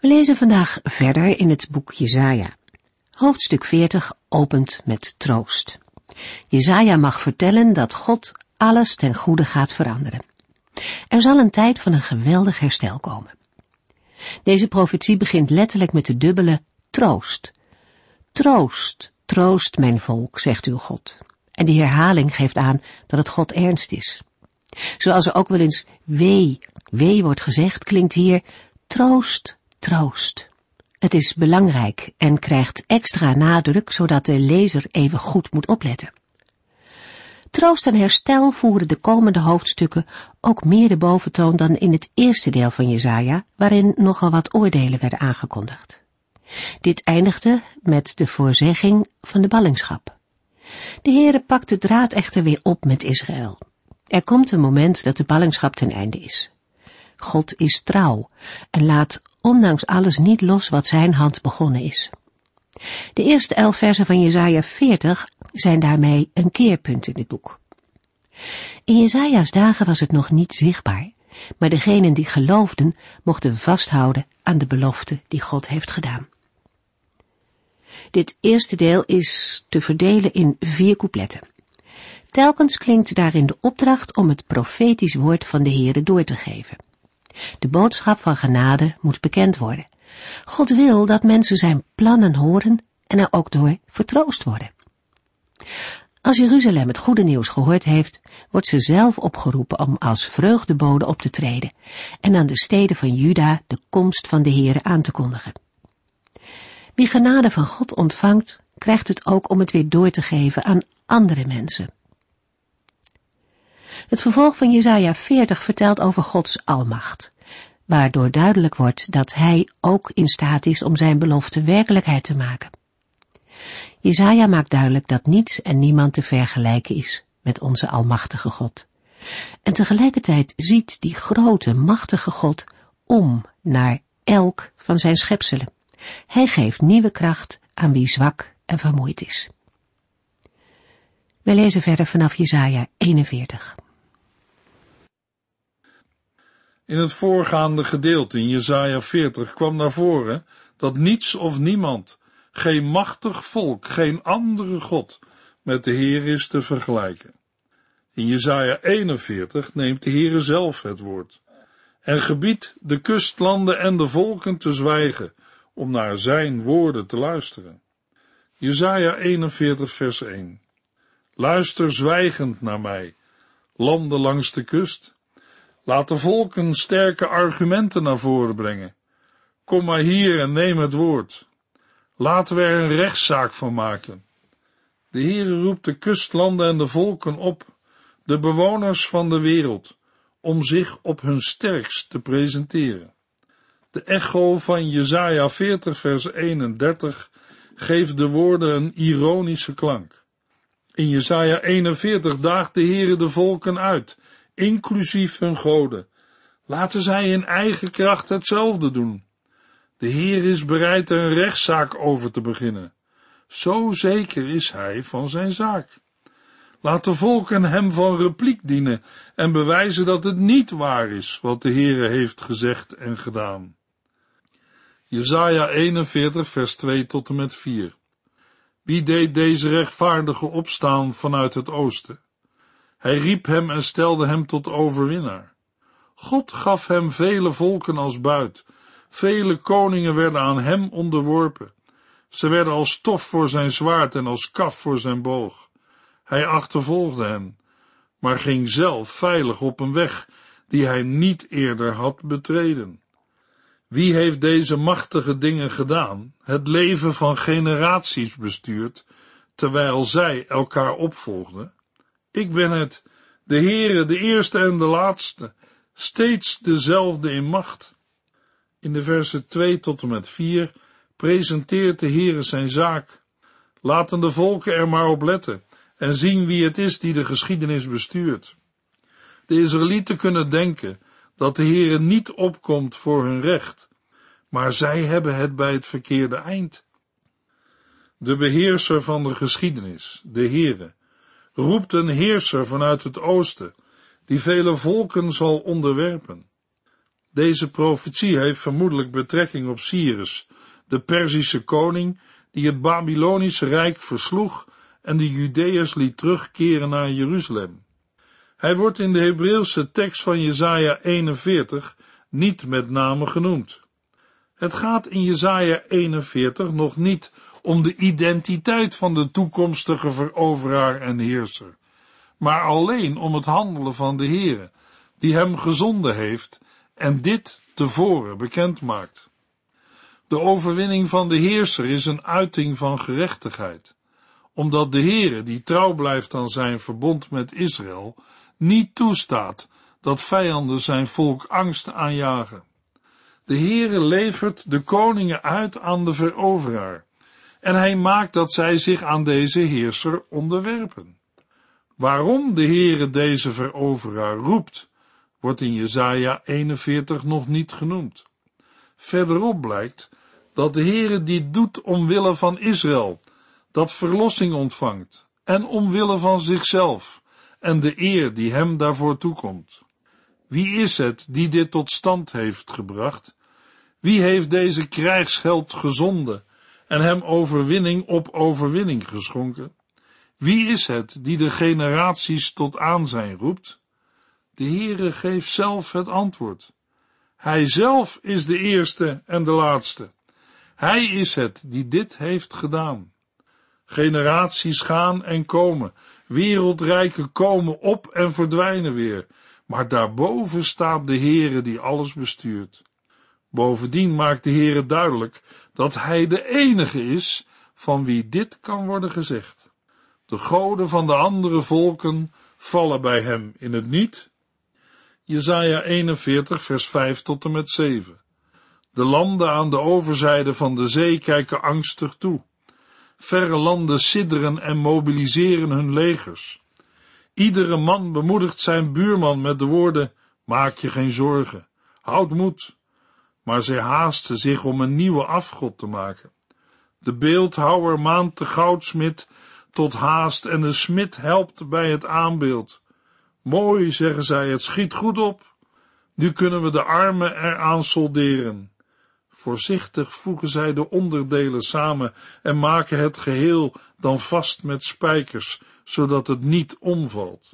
We lezen vandaag verder in het boek Jezaja. Hoofdstuk 40 opent met troost. Jezaja mag vertellen dat God alles ten goede gaat veranderen. Er zal een tijd van een geweldig herstel komen. Deze profetie begint letterlijk met de dubbele troost. Troost, troost mijn volk, zegt uw God. En die herhaling geeft aan dat het God ernst is. Zoals er ook wel eens wee, wee wordt gezegd, klinkt hier troost, troost. Het is belangrijk en krijgt extra nadruk, zodat de lezer even goed moet opletten. Troost en herstel voeren de komende hoofdstukken ook meer de boventoon dan in het eerste deel van Jezaja, waarin nogal wat oordelen werden aangekondigd. Dit eindigde met de voorzegging van de ballingschap. De Heere pakt de draad echter weer op met Israël. Er komt een moment dat de ballingschap ten einde is. God is trouw en laat ondanks alles niet los wat zijn hand begonnen is. De eerste elf versen van Jesaja 40 zijn daarmee een keerpunt in dit boek. In Jesaja's dagen was het nog niet zichtbaar, maar degenen die geloofden mochten vasthouden aan de belofte die God heeft gedaan. Dit eerste deel is te verdelen in vier coupletten. Telkens klinkt daarin de opdracht om het profetisch woord van de Heere door te geven. De boodschap van genade moet bekend worden. God wil dat mensen zijn plannen horen en er ook door vertroost worden. Als Jeruzalem het goede nieuws gehoord heeft, wordt ze zelf opgeroepen om als vreugdebode op te treden en aan de steden van Juda de komst van de Heere aan te kondigen. Wie genade van God ontvangt, krijgt het ook om het weer door te geven aan andere mensen. Het vervolg van Jesaja 40 vertelt over Gods almacht, waardoor duidelijk wordt dat Hij ook in staat is om zijn belofte werkelijkheid te maken. Jesaja maakt duidelijk dat niets en niemand te vergelijken is met onze almachtige God. En tegelijkertijd ziet die grote, machtige God om naar elk van zijn schepselen. Hij geeft nieuwe kracht aan wie zwak en vermoeid is. Wij lezen verder vanaf Jesaja 41. In het voorgaande gedeelte in Jesaja 40 kwam naar voren dat niets of niemand, geen machtig volk, geen andere God met de Heer is te vergelijken. In Jesaja 41 neemt de Heere zelf het woord en gebiedt de kustlanden en de volken te zwijgen om naar zijn woorden te luisteren. Jesaja 41 vers 1 Luister zwijgend naar mij, landen langs de kust, Laat de volken sterke argumenten naar voren brengen. Kom maar hier en neem het woord. Laten we er een rechtszaak van maken. De Heere roept de kustlanden en de volken op, de bewoners van de wereld, om zich op hun sterkst te presenteren. De echo van Jesaja 40 vers 31 geeft de woorden een ironische klank. In Jesaja 41 daagt de Heere de volken uit inclusief hun goden. Laten zij in eigen kracht hetzelfde doen. De Heer is bereid er een rechtszaak over te beginnen. Zo zeker is hij van zijn zaak. Laat de volken hem van repliek dienen en bewijzen dat het niet waar is wat de Heere heeft gezegd en gedaan. Jesaja 41 vers 2 tot en met 4 Wie deed deze rechtvaardige opstaan vanuit het oosten? Hij riep hem en stelde hem tot overwinnaar. God gaf hem vele volken als buit. Vele koningen werden aan hem onderworpen. Ze werden als stof voor zijn zwaard en als kaf voor zijn boog. Hij achtervolgde hen, maar ging zelf veilig op een weg die hij niet eerder had betreden. Wie heeft deze machtige dingen gedaan, het leven van generaties bestuurd, terwijl zij elkaar opvolgden? Ik ben het, de Heere, de eerste en de laatste, steeds dezelfde in macht. In de versen 2 tot en met 4 presenteert de Heere zijn zaak. Laten de volken er maar op letten en zien wie het is die de geschiedenis bestuurt. De Israëlieten kunnen denken dat de Heere niet opkomt voor hun recht, maar zij hebben het bij het verkeerde eind. De beheerser van de geschiedenis, de Heere, roept een heerser vanuit het oosten, die vele volken zal onderwerpen. Deze profetie heeft vermoedelijk betrekking op Cyrus, de Perzische koning, die het Babylonische Rijk versloeg en de Judeërs liet terugkeren naar Jeruzalem. Hij wordt in de Hebreeuwse tekst van Jesaja 41 niet met name genoemd. Het gaat in Jesaja 41 nog niet om de identiteit van de toekomstige veroveraar en heerser, maar alleen om het handelen van de Heere, die hem gezonden heeft en dit tevoren bekend maakt. De overwinning van de heerser is een uiting van gerechtigheid, omdat de Heere, die trouw blijft aan zijn verbond met Israël, niet toestaat dat vijanden zijn volk angst aanjagen. De Heere levert de koningen uit aan de veroveraar, en hij maakt dat zij zich aan deze heerser onderwerpen. Waarom de Heere deze veroveraar roept, wordt in Jesaja 41 nog niet genoemd. Verderop blijkt dat de Heere dit doet omwille van Israël, dat verlossing ontvangt, en omwille van zichzelf, en de eer die hem daarvoor toekomt. Wie is het die dit tot stand heeft gebracht? Wie heeft deze krijgsheld gezonden en hem overwinning op overwinning geschonken? Wie is het die de generaties tot aanzijn roept? De Heere geeft zelf het antwoord. Hij zelf is de eerste en de laatste. Hij is het die dit heeft gedaan. Generaties gaan en komen, wereldrijken komen op en verdwijnen weer, maar daarboven staat de Heere die alles bestuurt. Bovendien maakt de Heere duidelijk dat Hij de enige is van wie dit kan worden gezegd. De goden van de andere volken vallen bij hem in het niet. Jesaja 41 vers 5 tot en met 7. De landen aan de overzijde van de zee kijken angstig toe. Verre landen sidderen en mobiliseren hun legers. Iedere man bemoedigt zijn buurman met de woorden, maak je geen zorgen, houd moed. Maar zij haasten zich om een nieuwe afgod te maken. De beeldhouwer maant de goudsmid tot haast en de smid helpt bij het aanbeeld. Mooi, zeggen zij, het schiet goed op. Nu kunnen we de armen eraan solderen. Voorzichtig voegen zij de onderdelen samen en maken het geheel dan vast met spijkers, zodat het niet omvalt.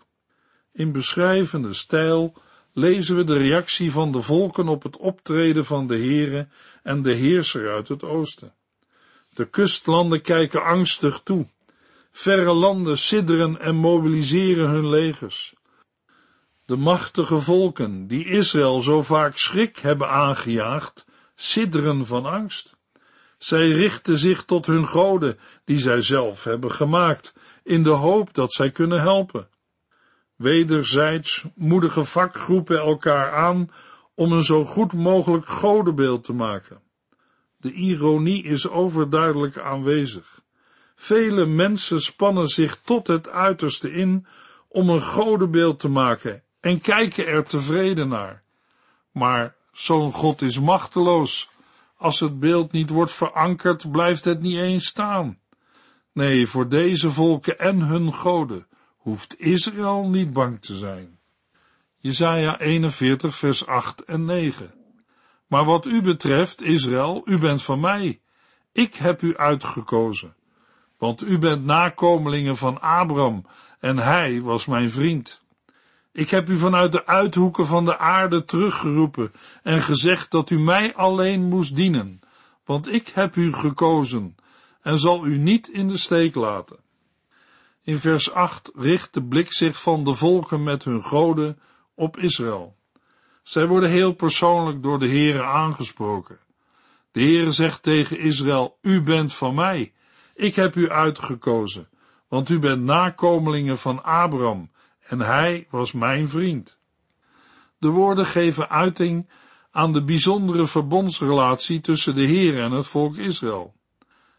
In beschrijvende stijl lezen we de reactie van de volken op het optreden van de Heere en de heerser uit het oosten. De kustlanden kijken angstig toe. Verre landen sidderen en mobiliseren hun legers. De machtige volken, die Israël zo vaak schrik hebben aangejaagd, sidderen van angst. Zij richten zich tot hun goden, die zij zelf hebben gemaakt, in de hoop dat zij kunnen helpen. Wederzijds moedigen vakgroepen elkaar aan om een zo goed mogelijk godenbeeld te maken. De ironie is overduidelijk aanwezig. Vele mensen spannen zich tot het uiterste in om een godenbeeld te maken en kijken er tevreden naar. Maar zo'n God is machteloos. Als het beeld niet wordt verankerd, blijft het niet eens staan. Nee, voor deze volken en hun goden hoeft Israël niet bang te zijn. Jesaja 41 vers 8 en 9. Maar wat u betreft, Israël, u bent van mij. Ik heb u uitgekozen. Want u bent nakomelingen van Abraham en hij was mijn vriend. Ik heb u vanuit de uithoeken van de aarde teruggeroepen en gezegd dat u mij alleen moest dienen, want ik heb u gekozen en zal u niet in de steek laten. In vers 8 richt de blik zich van de volken met hun goden op Israël. Zij worden heel persoonlijk door de Heere aangesproken. De Heere zegt tegen Israël, u bent van mij, ik heb u uitgekozen, want u bent nakomelingen van Abraham, en hij was mijn vriend. De woorden geven uiting aan de bijzondere verbondsrelatie tussen de Heer en het volk Israël.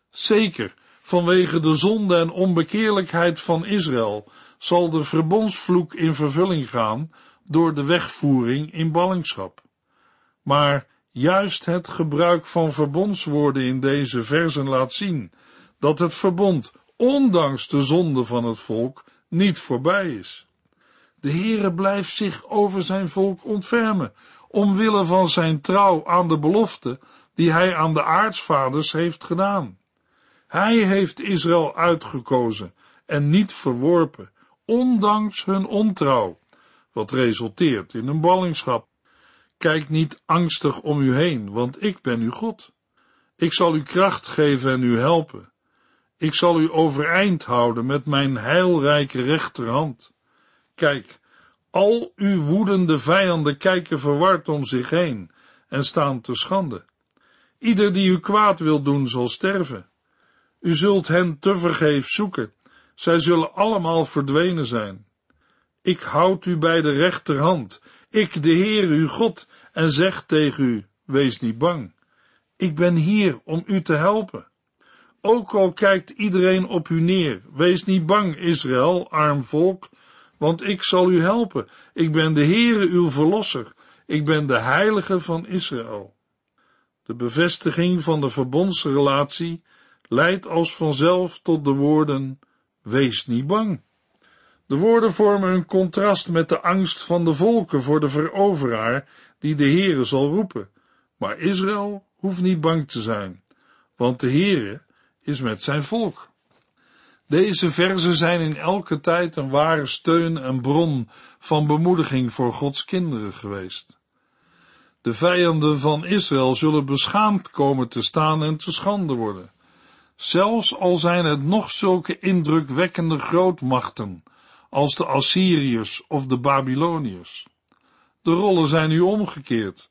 Zeker, vanwege de zonde en onbekeerlijkheid van Israël zal de verbondsvloek in vervulling gaan door de wegvoering in ballingschap. Maar juist het gebruik van verbondswoorden in deze versen laat zien dat het verbond, ondanks de zonde van het volk, niet voorbij is. De Heere blijft zich over zijn volk ontfermen, omwille van zijn trouw aan de belofte die hij aan de aartsvaders heeft gedaan. Hij heeft Israël uitgekozen en niet verworpen, ondanks hun ontrouw, wat resulteert in een ballingschap. Kijk niet angstig om u heen, want ik ben uw God. Ik zal u kracht geven en u helpen. Ik zal u overeind houden met mijn heilrijke rechterhand. Kijk, al uw woedende vijanden kijken verward om zich heen en staan te schande. Ieder die u kwaad wil doen, zal sterven. U zult hen tevergeefs zoeken. Zij zullen allemaal verdwenen zijn. Ik houd u bij de rechterhand, ik de Heer uw God, en zeg tegen u, wees niet bang. Ik ben hier om u te helpen. Ook al kijkt iedereen op u neer, wees niet bang, Israël, arm volk, want ik zal u helpen. Ik ben de Heere uw verlosser. Ik ben de heilige van Israël. De bevestiging van de verbondsrelatie leidt als vanzelf tot de woorden, wees niet bang. De woorden vormen een contrast met de angst van de volken voor de veroveraar die de Heere zal roepen. Maar Israël hoeft niet bang te zijn, want de Heere is met zijn volk. Deze verzen zijn in elke tijd een ware steun en bron van bemoediging voor Gods kinderen geweest. De vijanden van Israël zullen beschaamd komen te staan en te schande worden, zelfs al zijn het nog zulke indrukwekkende grootmachten als de Assyriërs of de Babyloniërs. De rollen zijn nu omgekeerd.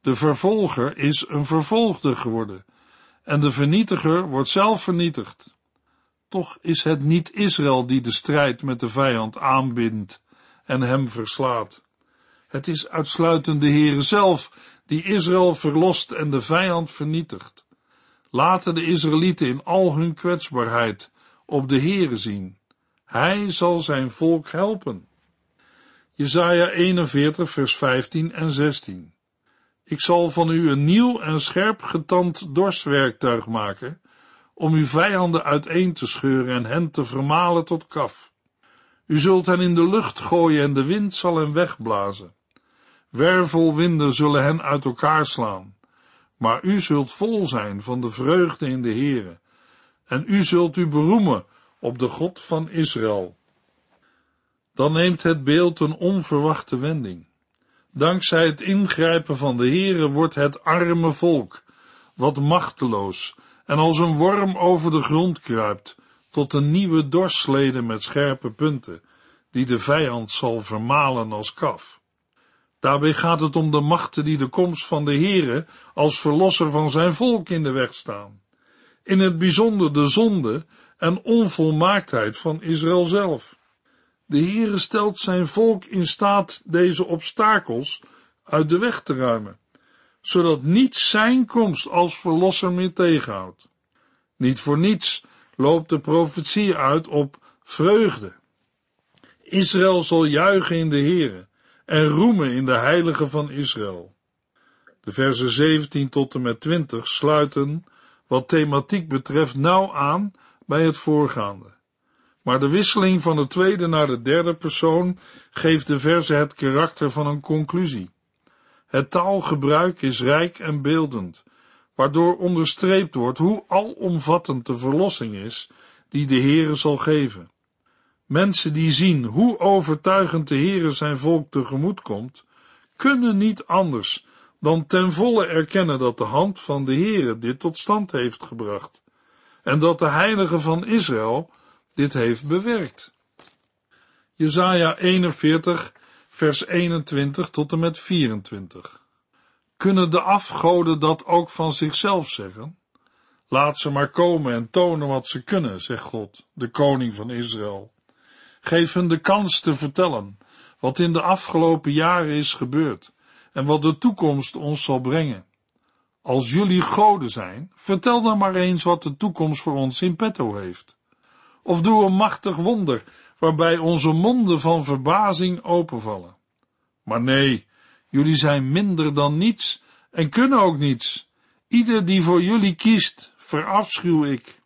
De vervolger is een vervolgde geworden en de vernietiger wordt zelf vernietigd. Toch is het niet Israël die de strijd met de vijand aanbindt en hem verslaat. Het is uitsluitend de Heere zelf die Israël verlost en de vijand vernietigt. Laten de Israëlieten in al hun kwetsbaarheid op de Heere zien. Hij zal zijn volk helpen. Jesaja 41 vers 15 en 16 Ik zal van u een nieuw en scherp getand dorstwerktuig maken, om uw vijanden uiteen te scheuren en hen te vermalen tot kaf. U zult hen in de lucht gooien en de wind zal hen wegblazen. Wervelwinden zullen hen uit elkaar slaan. Maar u zult vol zijn van de vreugde in de Heere. En u zult u beroemen op de God van Israël. Dan neemt het beeld een onverwachte wending. Dankzij het ingrijpen van de Heere wordt het arme volk, wat machteloos en als een worm over de grond kruipt, tot een nieuwe dorsleden met scherpe punten, die de vijand zal vermalen als kaf. Daarbij gaat het om de machten die de komst van de Heere als verlosser van zijn volk in de weg staan. In het bijzonder de zonde en onvolmaaktheid van Israël zelf. De Heere stelt zijn volk in staat deze obstakels uit de weg te ruimen zodat niets zijn komst als verlosser meer tegenhoudt. Niet voor niets loopt de profetie uit op vreugde. Israël zal juichen in de Heere en roemen in de heilige van Israël. De versen 17 tot en met 20 sluiten, wat thematiek betreft, nauw aan bij het voorgaande. Maar de wisseling van de tweede naar de derde persoon geeft de verse het karakter van een conclusie. Het taalgebruik is rijk en beeldend, waardoor onderstreept wordt hoe alomvattend de verlossing is die de Heere zal geven. Mensen die zien hoe overtuigend de Heere zijn volk tegemoet komt, kunnen niet anders dan ten volle erkennen dat de hand van de Heere dit tot stand heeft gebracht en dat de Heilige van Israël dit heeft bewerkt. Jesaja 41 vers 21 tot en met 24. Kunnen de afgoden dat ook van zichzelf zeggen? Laat ze maar komen en tonen wat ze kunnen, zegt God, de koning van Israël. Geef hen de kans te vertellen wat in de afgelopen jaren is gebeurd en wat de toekomst ons zal brengen. Als jullie goden zijn, vertel dan maar eens wat de toekomst voor ons in petto heeft. Of doe een machtig wonder, waarbij onze monden van verbazing openvallen. Maar nee, jullie zijn minder dan niets en kunnen ook niets. Ieder die voor jullie kiest, verafschuw ik.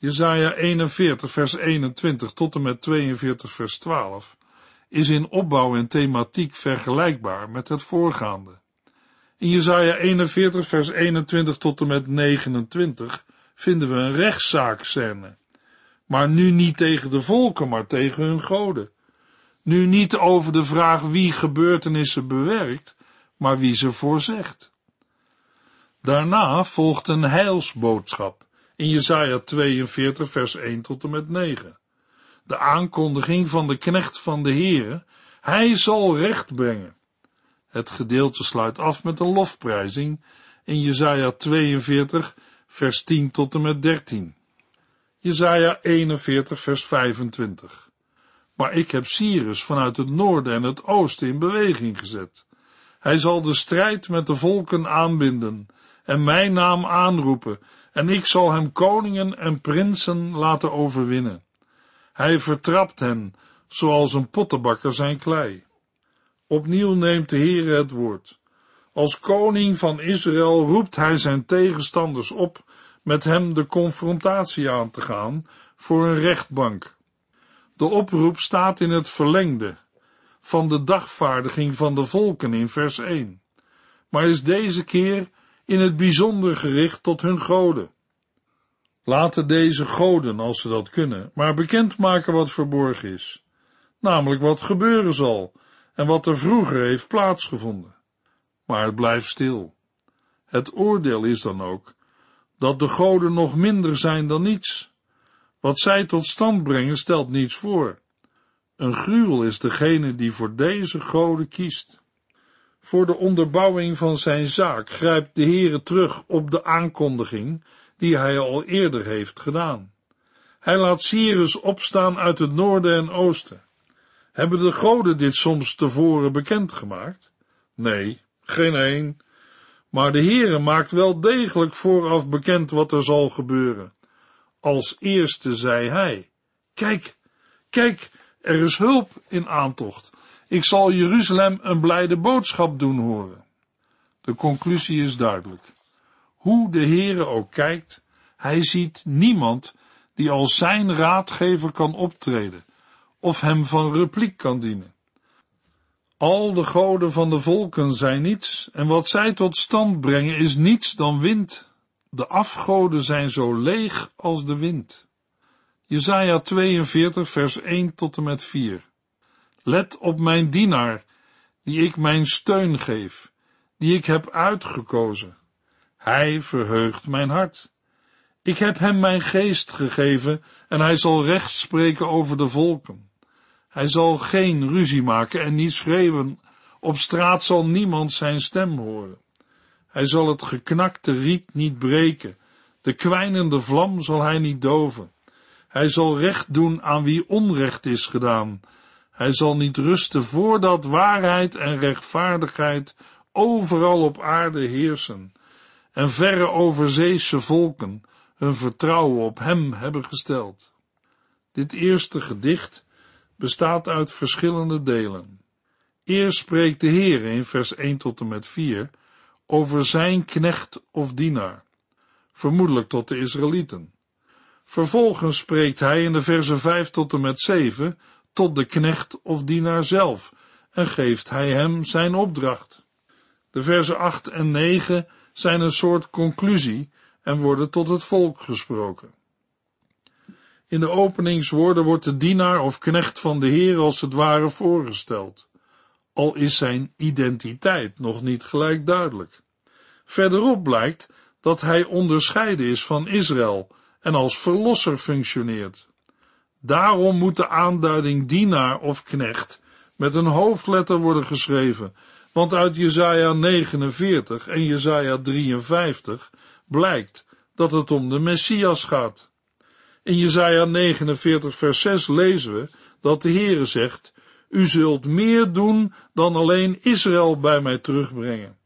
Jezaja 41 vers 21 tot en met 42 vers 12 is in opbouw en thematiek vergelijkbaar met het voorgaande. In Jesaja 41 vers 21 tot en met 29 vinden we een rechtszaakscène. Maar nu niet tegen de volken, maar tegen hun goden. Nu niet over de vraag wie gebeurtenissen bewerkt, maar wie ze voorzegt. Daarna volgt een heilsboodschap in Jesaja 42 vers 1 tot en met 9. De aankondiging van de knecht van de Heere, hij zal recht brengen. Het gedeelte sluit af met een lofprijzing in Jesaja 42 vers 10 tot en met 13. Jesaja 41 vers 25. Maar ik heb Cyrus vanuit het noorden en het oosten in beweging gezet. Hij zal de strijd met de volken aanbinden en mijn naam aanroepen, en ik zal hem koningen en prinsen laten overwinnen. Hij vertrapt hen, zoals een pottenbakker zijn klei. Opnieuw neemt de Heere het woord. Als koning van Israël roept hij zijn tegenstanders op met hem de confrontatie aan te gaan voor een rechtbank. De oproep staat in het verlengde van de dagvaardiging van de volken in vers 1, maar is deze keer in het bijzonder gericht tot hun goden. Laten deze goden, als ze dat kunnen, maar bekendmaken wat verborgen is, namelijk wat gebeuren zal en wat er vroeger heeft plaatsgevonden. Maar het blijft stil. Het oordeel is dan ook dat de goden nog minder zijn dan niets. Wat zij tot stand brengen stelt niets voor. Een gruwel is degene die voor deze goden kiest. Voor de onderbouwing van zijn zaak grijpt de Heere terug op de aankondiging die hij al eerder heeft gedaan. Hij laat Cyrus opstaan uit het noorden en oosten. Hebben de goden dit soms tevoren bekendgemaakt? Nee, geen een. Maar de Heere maakt wel degelijk vooraf bekend wat er zal gebeuren. Als eerste zei hij, kijk, kijk, er is hulp in aantocht. Ik zal Jeruzalem een blijde boodschap doen horen. De conclusie is duidelijk. Hoe de Heere ook kijkt, hij ziet niemand die als zijn raadgever kan optreden of hem van repliek kan dienen. Al de goden van de volken zijn niets, en wat zij tot stand brengen is niets dan wind. De afgoden zijn zo leeg als de wind. Jesaja 42 vers 1 tot en met 4. Let op mijn dienaar, die ik mijn steun geef, die ik heb uitgekozen. Hij verheugt mijn hart. Ik heb hem mijn geest gegeven en hij zal recht spreken over de volken. Hij zal geen ruzie maken en niet schreeuwen. Op straat zal niemand zijn stem horen. Hij zal het geknakte riet niet breken. De kwijnende vlam zal hij niet doven. Hij zal recht doen aan wie onrecht is gedaan. Hij zal niet rusten voordat waarheid en rechtvaardigheid overal op aarde heersen. En verre overzeese volken hun vertrouwen op hem hebben gesteld. Dit eerste gedicht bestaat uit verschillende delen. Eerst spreekt de Heer in vers 1 tot en met 4 over zijn knecht of dienaar, vermoedelijk tot de Israëlieten. Vervolgens spreekt hij in de versen 5 tot en met 7 tot de knecht of dienaar zelf en geeft hij hem zijn opdracht. De versen 8 en 9 zijn een soort conclusie en worden tot het volk gesproken. In de openingswoorden wordt de dienaar of knecht van de Heer als het ware voorgesteld, al is zijn identiteit nog niet gelijk duidelijk. Verderop blijkt dat hij onderscheiden is van Israël en als verlosser functioneert. Daarom moet de aanduiding dienaar of knecht met een hoofdletter worden geschreven, want uit Jesaja 49 en Jesaja 53 blijkt dat het om de Messias gaat. In Jesaja 49 vers 6 lezen we dat de Heere zegt, U zult meer doen dan alleen Israël bij mij terugbrengen.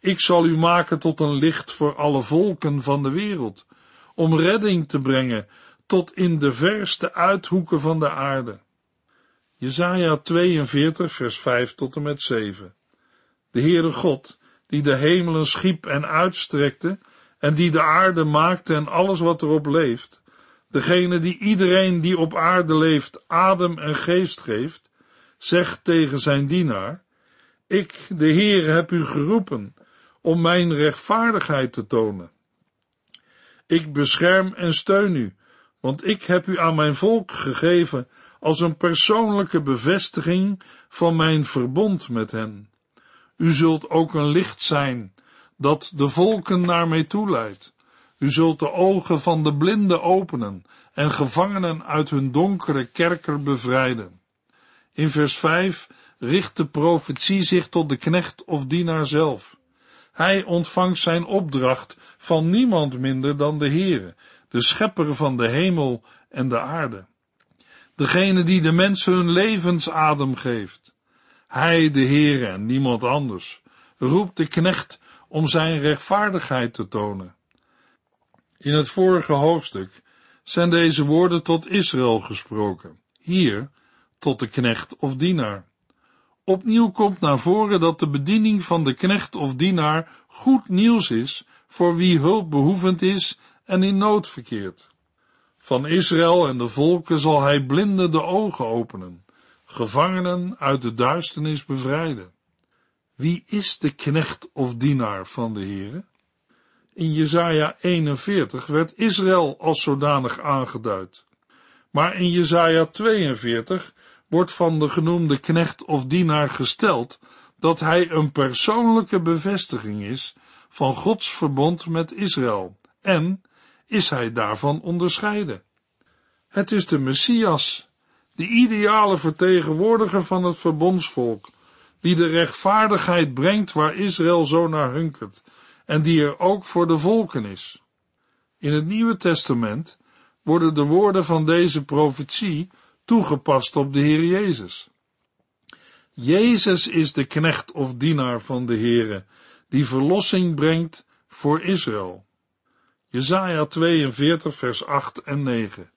Ik zal u maken tot een licht voor alle volken van de wereld, om redding te brengen tot in de verste uithoeken van de aarde. Jesaja 42 vers 5 tot en met 7 De Heere God, die de hemelen schiep en uitstrekte, en die de aarde maakte en alles wat erop leeft, degene die iedereen die op aarde leeft adem en geest geeft, zegt tegen zijn dienaar, ik, de Heer, heb u geroepen om mijn rechtvaardigheid te tonen. Ik bescherm en steun u, want ik heb u aan mijn volk gegeven als een persoonlijke bevestiging van mijn verbond met hen. U zult ook een licht zijn dat de volken naar mij toeleidt. U zult de ogen van de blinden openen en gevangenen uit hun donkere kerker bevrijden. In vers 5 richt de profetie zich tot de knecht of dienaar zelf. Hij ontvangt zijn opdracht van niemand minder dan de Heere, de schepper van de hemel en de aarde. Degene die de mensen hun levensadem geeft. Hij, de Heere en niemand anders, roept de knecht om zijn rechtvaardigheid te tonen. In het vorige hoofdstuk zijn deze woorden tot Israël gesproken, hier tot de knecht of dienaar. Opnieuw komt naar voren dat de bediening van de knecht of dienaar goed nieuws is voor wie hulpbehoevend is en in nood verkeert. Van Israël en de volken zal hij blinden de ogen openen, gevangenen uit de duisternis bevrijden. Wie is de knecht of dienaar van de Heere? In Jesaja 41 werd Israël als zodanig aangeduid. Maar in Jesaja 42 wordt van de genoemde knecht of dienaar gesteld dat hij een persoonlijke bevestiging is van Gods verbond met Israël en is hij daarvan onderscheiden. Het is de Messias, de ideale vertegenwoordiger van het verbondsvolk, die de rechtvaardigheid brengt waar Israël zo naar hunkert en die er ook voor de volken is. In het Nieuwe Testament worden de woorden van deze profetie toegepast op de Heer Jezus. Jezus is de knecht of dienaar van de Heere, die verlossing brengt voor Israël. Jesaja 42 vers 8 en 9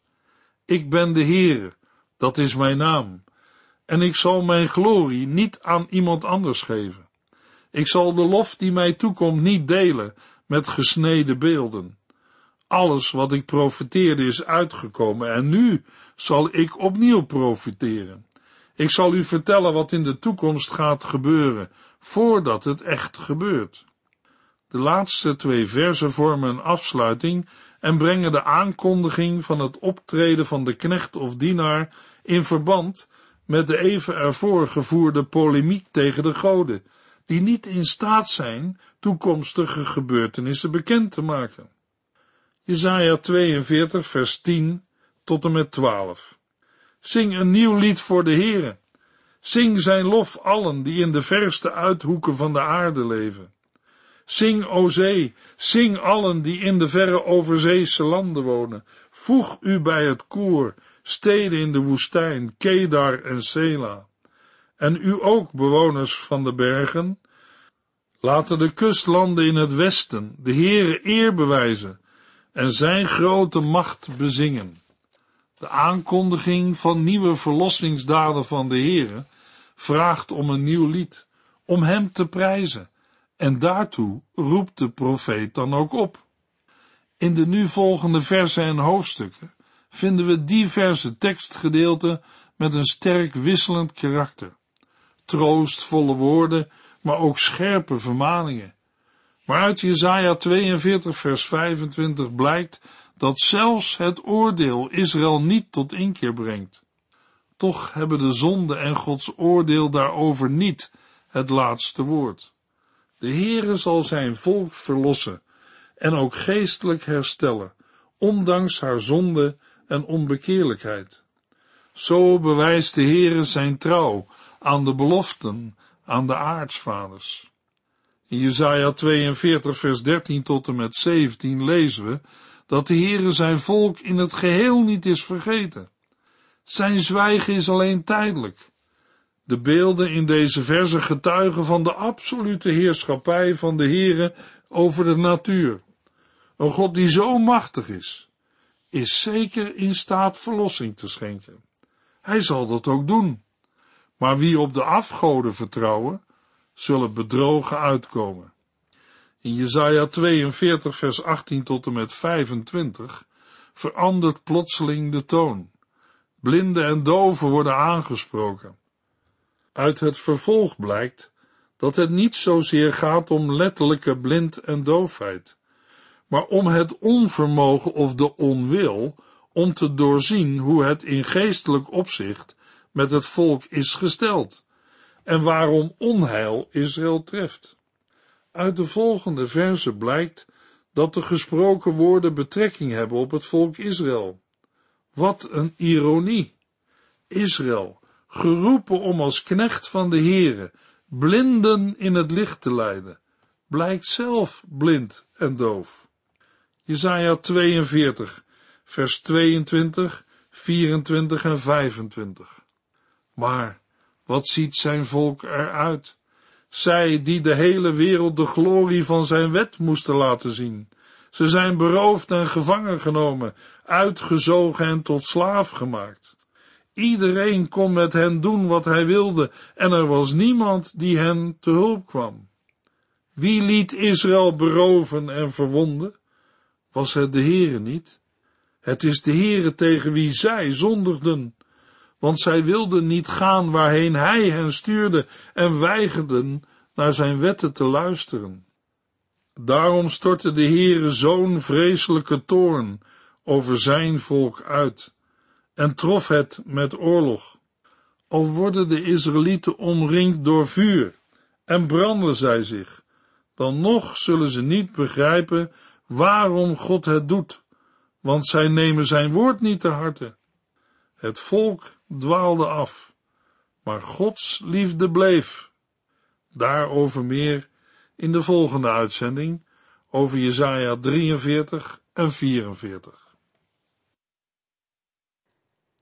Ik ben de Heere, dat is mijn naam, en ik zal mijn glorie niet aan iemand anders geven. Ik zal de lof die mij toekomt niet delen met gesneden beelden. Alles wat ik profeteerde is uitgekomen en nu zal ik opnieuw profiteren. Ik zal u vertellen wat in de toekomst gaat gebeuren, voordat het echt gebeurt. De laatste twee versen vormen een afsluiting en brengen de aankondiging van het optreden van de knecht of dienaar in verband met de even ervoor gevoerde polemiek tegen de goden, die niet in staat zijn toekomstige gebeurtenissen bekend te maken. Jesaja 42 vers 10 tot en met 12. Zing een nieuw lied voor de Heere. Zing zijn lof allen die in de verste uithoeken van de aarde leven. Zing, o zee, zing allen die in de verre overzeese landen wonen. Voeg u bij het koor, steden in de woestijn, Kedar en Sela. En u ook, bewoners van de bergen. Laten de kustlanden in het westen de Heere eer bewijzen en zijn grote macht bezingen. De aankondiging van nieuwe verlossingsdaden van de Heere vraagt om een nieuw lied, om hem te prijzen, en daartoe roept de profeet dan ook op. In de nu volgende versen en hoofdstukken vinden we diverse tekstgedeelten met een sterk wisselend karakter. Troostvolle woorden, maar ook scherpe vermaningen. Maar uit Jesaja 42 vers 25 blijkt dat zelfs het oordeel Israël niet tot inkeer brengt. Toch hebben de zonde en Gods oordeel daarover niet het laatste woord. De Heere zal zijn volk verlossen en ook geestelijk herstellen, ondanks haar zonde en onbekeerlijkheid. Zo bewijst de Heere zijn trouw aan de beloften aan de aartsvaders. In Jesaja 42 vers 13 tot en met 17 lezen we dat de Heere zijn volk in het geheel niet is vergeten. Zijn zwijgen is alleen tijdelijk. De beelden in deze verse getuigen van de absolute heerschappij van de Heere over de natuur. Een God die zo machtig is, is zeker in staat verlossing te schenken. Hij zal dat ook doen. Maar wie op de afgoden vertrouwen, zullen bedrogen uitkomen. In Jesaja 42 vers 18 tot en met 25 verandert plotseling de toon. Blinden en doven worden aangesproken. Uit het vervolg blijkt dat het niet zozeer gaat om letterlijke blind en doofheid, maar om het onvermogen of de onwil om te doorzien hoe het in geestelijk opzicht met het volk is gesteld en waarom onheil Israël treft. Uit de volgende verse blijkt dat de gesproken woorden betrekking hebben op het volk Israël. Wat een ironie! Israël, geroepen om als knecht van de Heere, blinden in het licht te leiden, blijkt zelf blind en doof. Jesaja 42, vers 22, 24 en 25. Maar wat ziet zijn volk eruit? Zij die de hele wereld de glorie van zijn wet moesten laten zien. Ze zijn beroofd en gevangen genomen, uitgezogen en tot slaaf gemaakt. Iedereen kon met hen doen wat hij wilde en er was niemand die hen te hulp kwam. Wie liet Israël beroven en verwonden? Was het de Heere niet? Het is de Heere tegen wie zij zondigden want zij wilden niet gaan waarheen hij hen stuurde en weigerden naar zijn wetten te luisteren. Daarom stortte de Heere zo'n vreselijke toorn over zijn volk uit en trof het met oorlog. Al worden de Israëlieten omringd door vuur en branden zij zich, dan nog zullen ze niet begrijpen waarom God het doet, want zij nemen zijn woord niet te harte. Het volk dwaalde af, maar Gods liefde bleef. Daarover meer in de volgende uitzending over Jesaja 43 en 44.